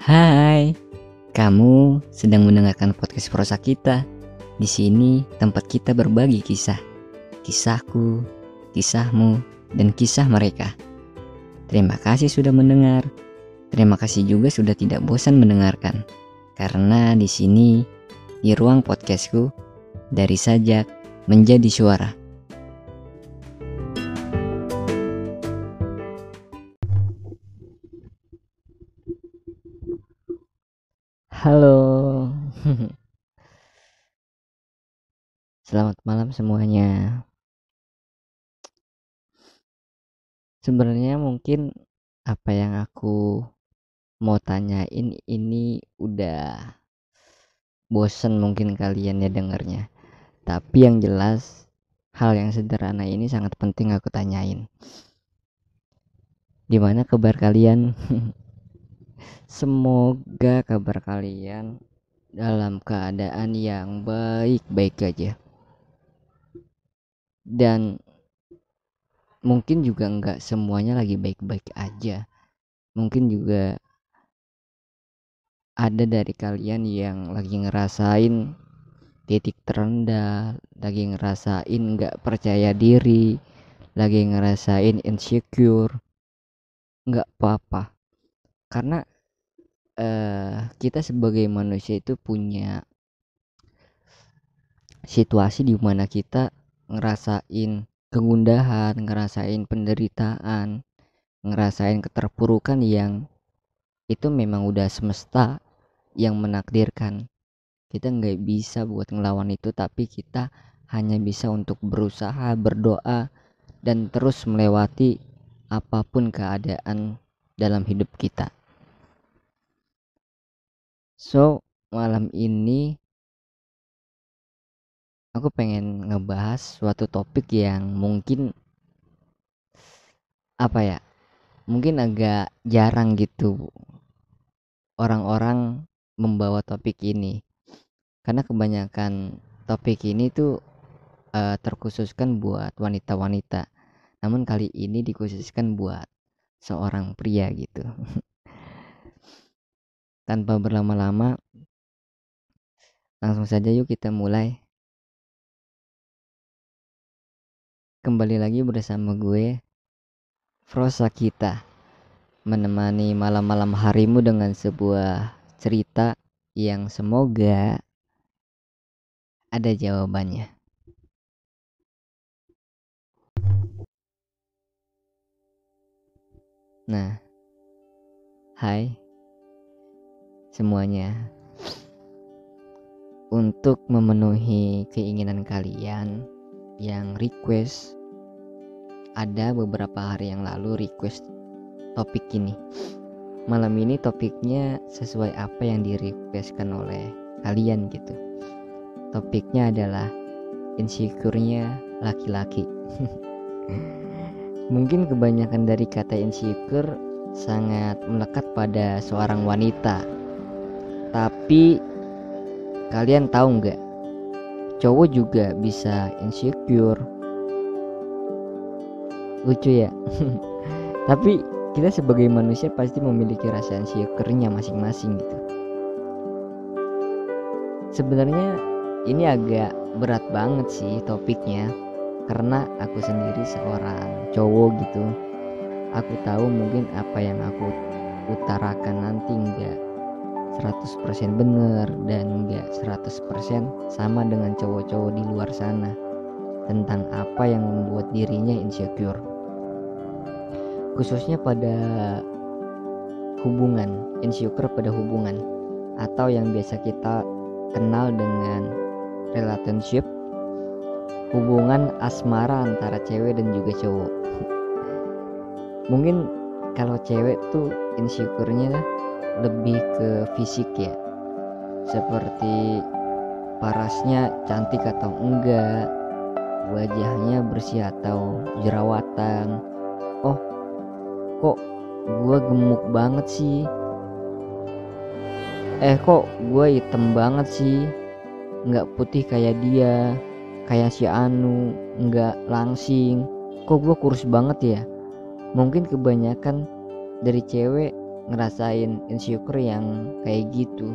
Hai, kamu sedang mendengarkan podcast prosa kita. Di sini tempat kita berbagi kisah, kisahku, kisahmu, dan kisah mereka. Terima kasih sudah mendengar. Terima kasih juga sudah tidak bosan mendengarkan. Karena di sini, di ruang podcastku, dari sajak menjadi suara. Halo. Selamat malam semuanya. Sebenarnya mungkin apa yang aku mau tanyain ini udah bosen mungkin kalian ya dengernya. Tapi yang jelas hal yang sederhana ini sangat penting aku tanyain. Gimana kabar kalian? Semoga kabar kalian dalam keadaan yang baik-baik aja. Dan mungkin juga nggak semuanya lagi baik-baik aja. Mungkin juga ada dari kalian yang lagi ngerasain titik terendah, lagi ngerasain nggak percaya diri, lagi ngerasain insecure. Nggak apa-apa. Karena uh, kita sebagai manusia itu punya situasi di mana kita ngerasain kegundahan, ngerasain penderitaan, ngerasain keterpurukan yang itu memang udah semesta yang menakdirkan. Kita nggak bisa buat ngelawan itu, tapi kita hanya bisa untuk berusaha berdoa dan terus melewati apa pun keadaan dalam hidup kita. So, malam ini aku pengen ngebahas suatu topik yang mungkin apa ya? Mungkin agak jarang gitu orang-orang membawa topik ini. Karena kebanyakan topik ini tuh uh, terkhususkan buat wanita-wanita. Namun kali ini dikhususkan buat seorang pria gitu. tanpa berlama-lama langsung saja yuk kita mulai. Kembali lagi bersama gue Frosa kita menemani malam-malam harimu dengan sebuah cerita yang semoga ada jawabannya. Nah hai semuanya. Untuk memenuhi keinginan kalian yang request ada beberapa hari yang lalu request topik ini. Malam ini topiknya sesuai apa yang di requestkan oleh kalian gitu. Topiknya adalah insecure-nya laki-laki. Mungkin kebanyakan dari kata insecure sangat melekat pada seorang wanita tapi kalian tahu nggak? Cowok juga bisa insecure. Lucu ya. Tapi kita sebagai manusia pasti memiliki rasa insecure-nya masing-masing gitu. Sebenarnya ini agak berat banget sih topiknya karena aku sendiri seorang cowok gitu. Aku tahu mungkin apa yang aku utarakan nanti 100% bener dan enggak 100% sama dengan cowok-cowok di luar sana tentang apa yang membuat dirinya insecure. Khususnya pada hubungan insecure pada hubungan atau yang biasa kita kenal dengan relationship hubungan asmara antara cewek dan juga cowok. Mungkin kalau cewek tuh insecure-nya lebih ke fisik ya. Seperti parasnya cantik atau enggak wajahnya bersih atau jerawatan. Oh kok gue gemuk banget sih? Eh kok gue hitam banget sih? Nggak putih kayak dia kayak si Anu nggak langsing. Kok gue kurus banget ya? Mungkin kebanyakan dari cewek ngerasain insecure yang kayak gitu.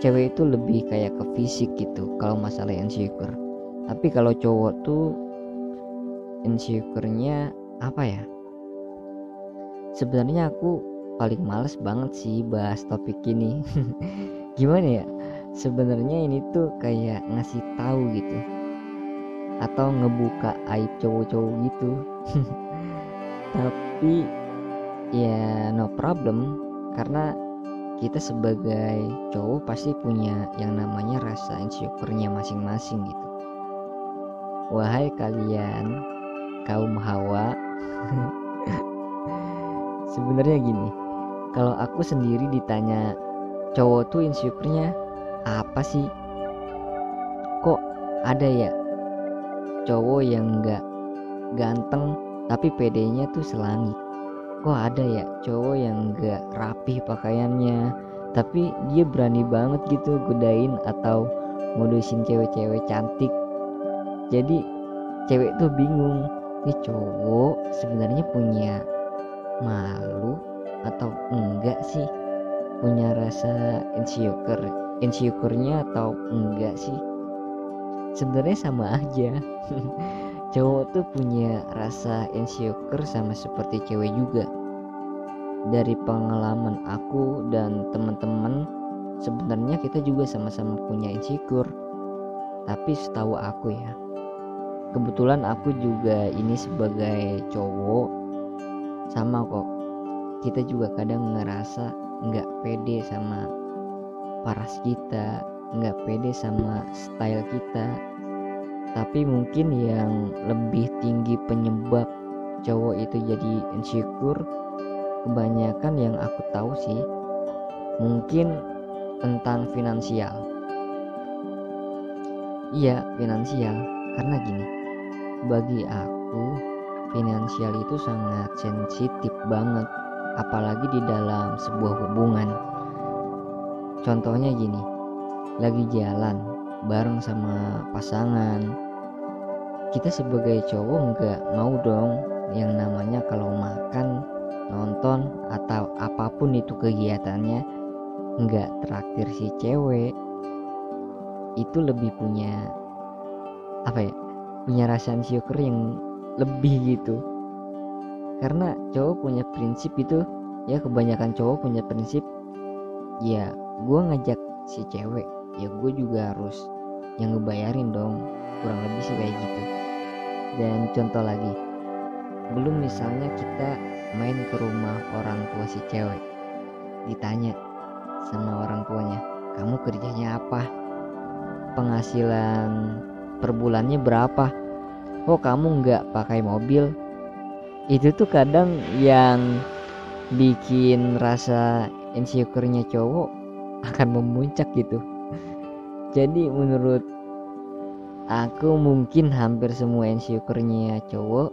Cewek itu lebih kayak ke fisik gitu kalau masalah insecure. Tapi kalau cowok tuh insecure-nya apa ya? Sebenarnya aku paling males banget sih bahas topik ini. Gimana ya? Sebenarnya ini tuh kayak ngasih tahu gitu. Atau ngebuka aib cowok-cowok gitu. Tapi ya no problem. Karena kita sebagai cowok pasti punya yang namanya rasa insecure-nya masing-masing gitu. Wahai kalian kaum hawa. Sebenarnya gini kalau aku sendiri ditanya cowok tuh insecure-nya apa sih? Kok ada ya? Cowok yang nggak ganteng tapi pedenya tuh selangit kok ada ya cowok yang nggak rapi pakaiannya? Tapi dia berani banget gitu godain atau modusin cewek-cewek cantik. Jadi cewek tuh bingung ini cowok sebenarnya punya malu atau enggak sih? Punya rasa insecure insecure-nya atau enggak sih? Sebenarnya sama aja cowok tuh punya rasa insecure sama seperti cewek juga. Dari pengalaman aku dan teman-teman sebenarnya kita juga sama-sama punya insecure. Tapi setahu aku ya kebetulan aku juga ini sebagai cowok sama kok. Kita juga kadang ngerasa nggak pede sama paras kita nggak pede sama style kita tapi mungkin yang lebih tinggi penyebab cowok itu jadi insecure kebanyakan yang aku tahu sih mungkin tentang finansial iya finansial karena gini bagi aku finansial itu sangat sensitif banget apalagi di dalam sebuah hubungan. Contohnya gini, lagi jalan bareng sama pasangan, kita sebagai cowok nggak mau dong yang namanya kalau makan, nonton atau apa pun itu kegiatannya nggak traktir si cewek. Itu lebih punya apa ya punya rasa insecure yang lebih gitu. Karena cowok punya prinsip itu ya kebanyakan cowok punya prinsip ya gue ngajak si cewek ya gue juga harus yang ngebayarin dong kurang lebih sih kayak gitu. Dan contoh lagi belum misalnya kita main ke rumah orang tua si cewek ditanya sama orang tuanya kamu kerjanya apa? Penghasilan per bulannya berapa? Oh kamu nggak pakai mobil. Itu tuh kadang yang bikin rasa insecure-nya cowok akan memuncak gitu jadi menurut aku mungkin hampir semua insecure-nya cowok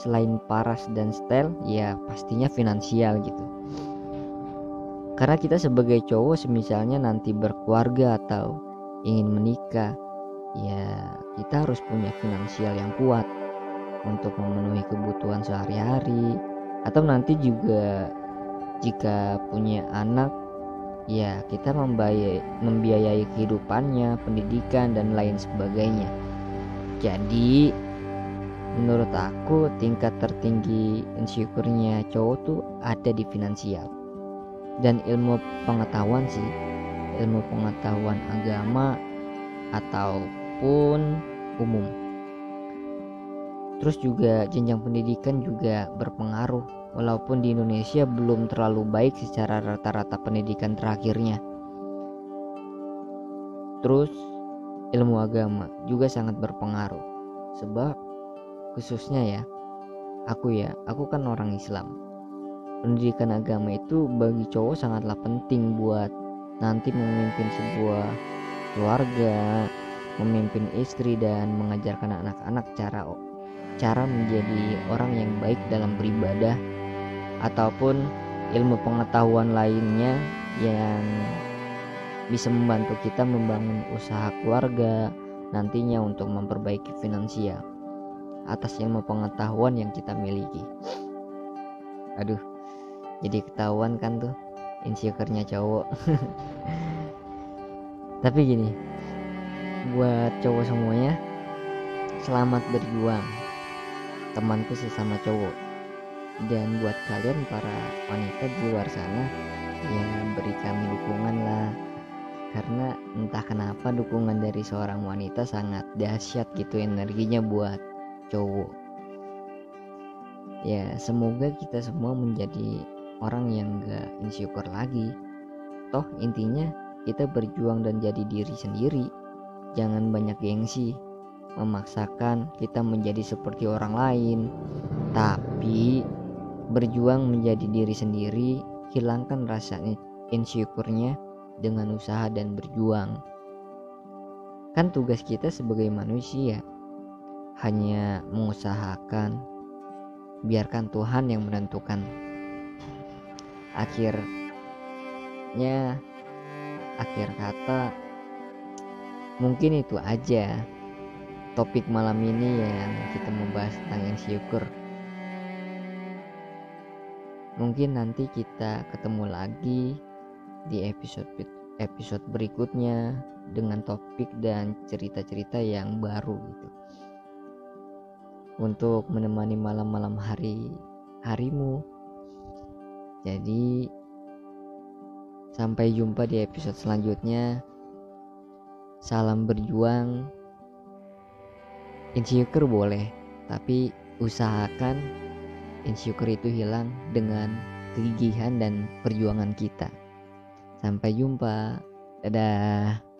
selain paras dan style ya pastinya finansial gitu. Karena kita sebagai cowok semisalnya nanti berkeluarga atau ingin menikah ya kita harus punya finansial yang kuat untuk memenuhi kebutuhan sehari-hari. Atau nanti juga jika punya anak ya kita membiayai, membiayai kehidupannya, pendidikan dan lain sebagainya. Jadi menurut aku tingkat tertinggi insecure-nya cowok tuh ada di finansial. Dan ilmu pengetahuan sih ilmu pengetahuan agama ataupun umum. Terus juga jenjang pendidikan juga berpengaruh walaupun di Indonesia belum terlalu baik secara rata-rata pendidikan terakhirnya. Terus ilmu agama juga sangat berpengaruh. Sebab khususnya ya, aku ya, aku kan orang Islam. Pendidikan agama itu bagi cowok sangatlah penting buat nanti memimpin sebuah keluarga, memimpin istri dan mengajarkan anak-anak cara cara menjadi orang yang baik dalam beribadah ataupun ilmu pengetahuan lainnya yang bisa membantu kita membangun usaha keluarga nantinya untuk memperbaiki finansial atas ilmu pengetahuan yang kita miliki. Aduh, jadi ketahuan kan tuh insecure-nya cowok. Tapi gini buat cowok semuanya selamat berjuang. Temanku sesama cowok dan buat kalian para wanita di luar sana ya beri kami dukungan lah. Karena entah kenapa dukungan dari seorang wanita sangat dahsyat gitu energinya buat cowok. Ya semoga kita semua menjadi orang yang gak insecure lagi. Toh intinya kita berjuang dan jadi diri sendiri. Jangan banyak gengsi. Memaksakan kita menjadi seperti orang lain. Tapi berjuang menjadi diri sendiri hilangkan rasa insecure-nya dengan usaha dan berjuang. Kan tugas kita sebagai manusia. Hanya mengusahakan. Biarkan Tuhan yang menentukan. Akhirnya akhir kata mungkin itu aja topik malam ini yang kita membahas tentang insecure mungkin nanti kita ketemu lagi di episode episode berikutnya dengan topik dan cerita-cerita yang baru gitu. Untuk menemani malam-malam hari harimu. Jadi sampai jumpa di episode selanjutnya. Salam berjuang. Insecure boleh tapi usahakan insecure itu hilang dengan kegigihan dan perjuangan kita. Sampai jumpa. Dadah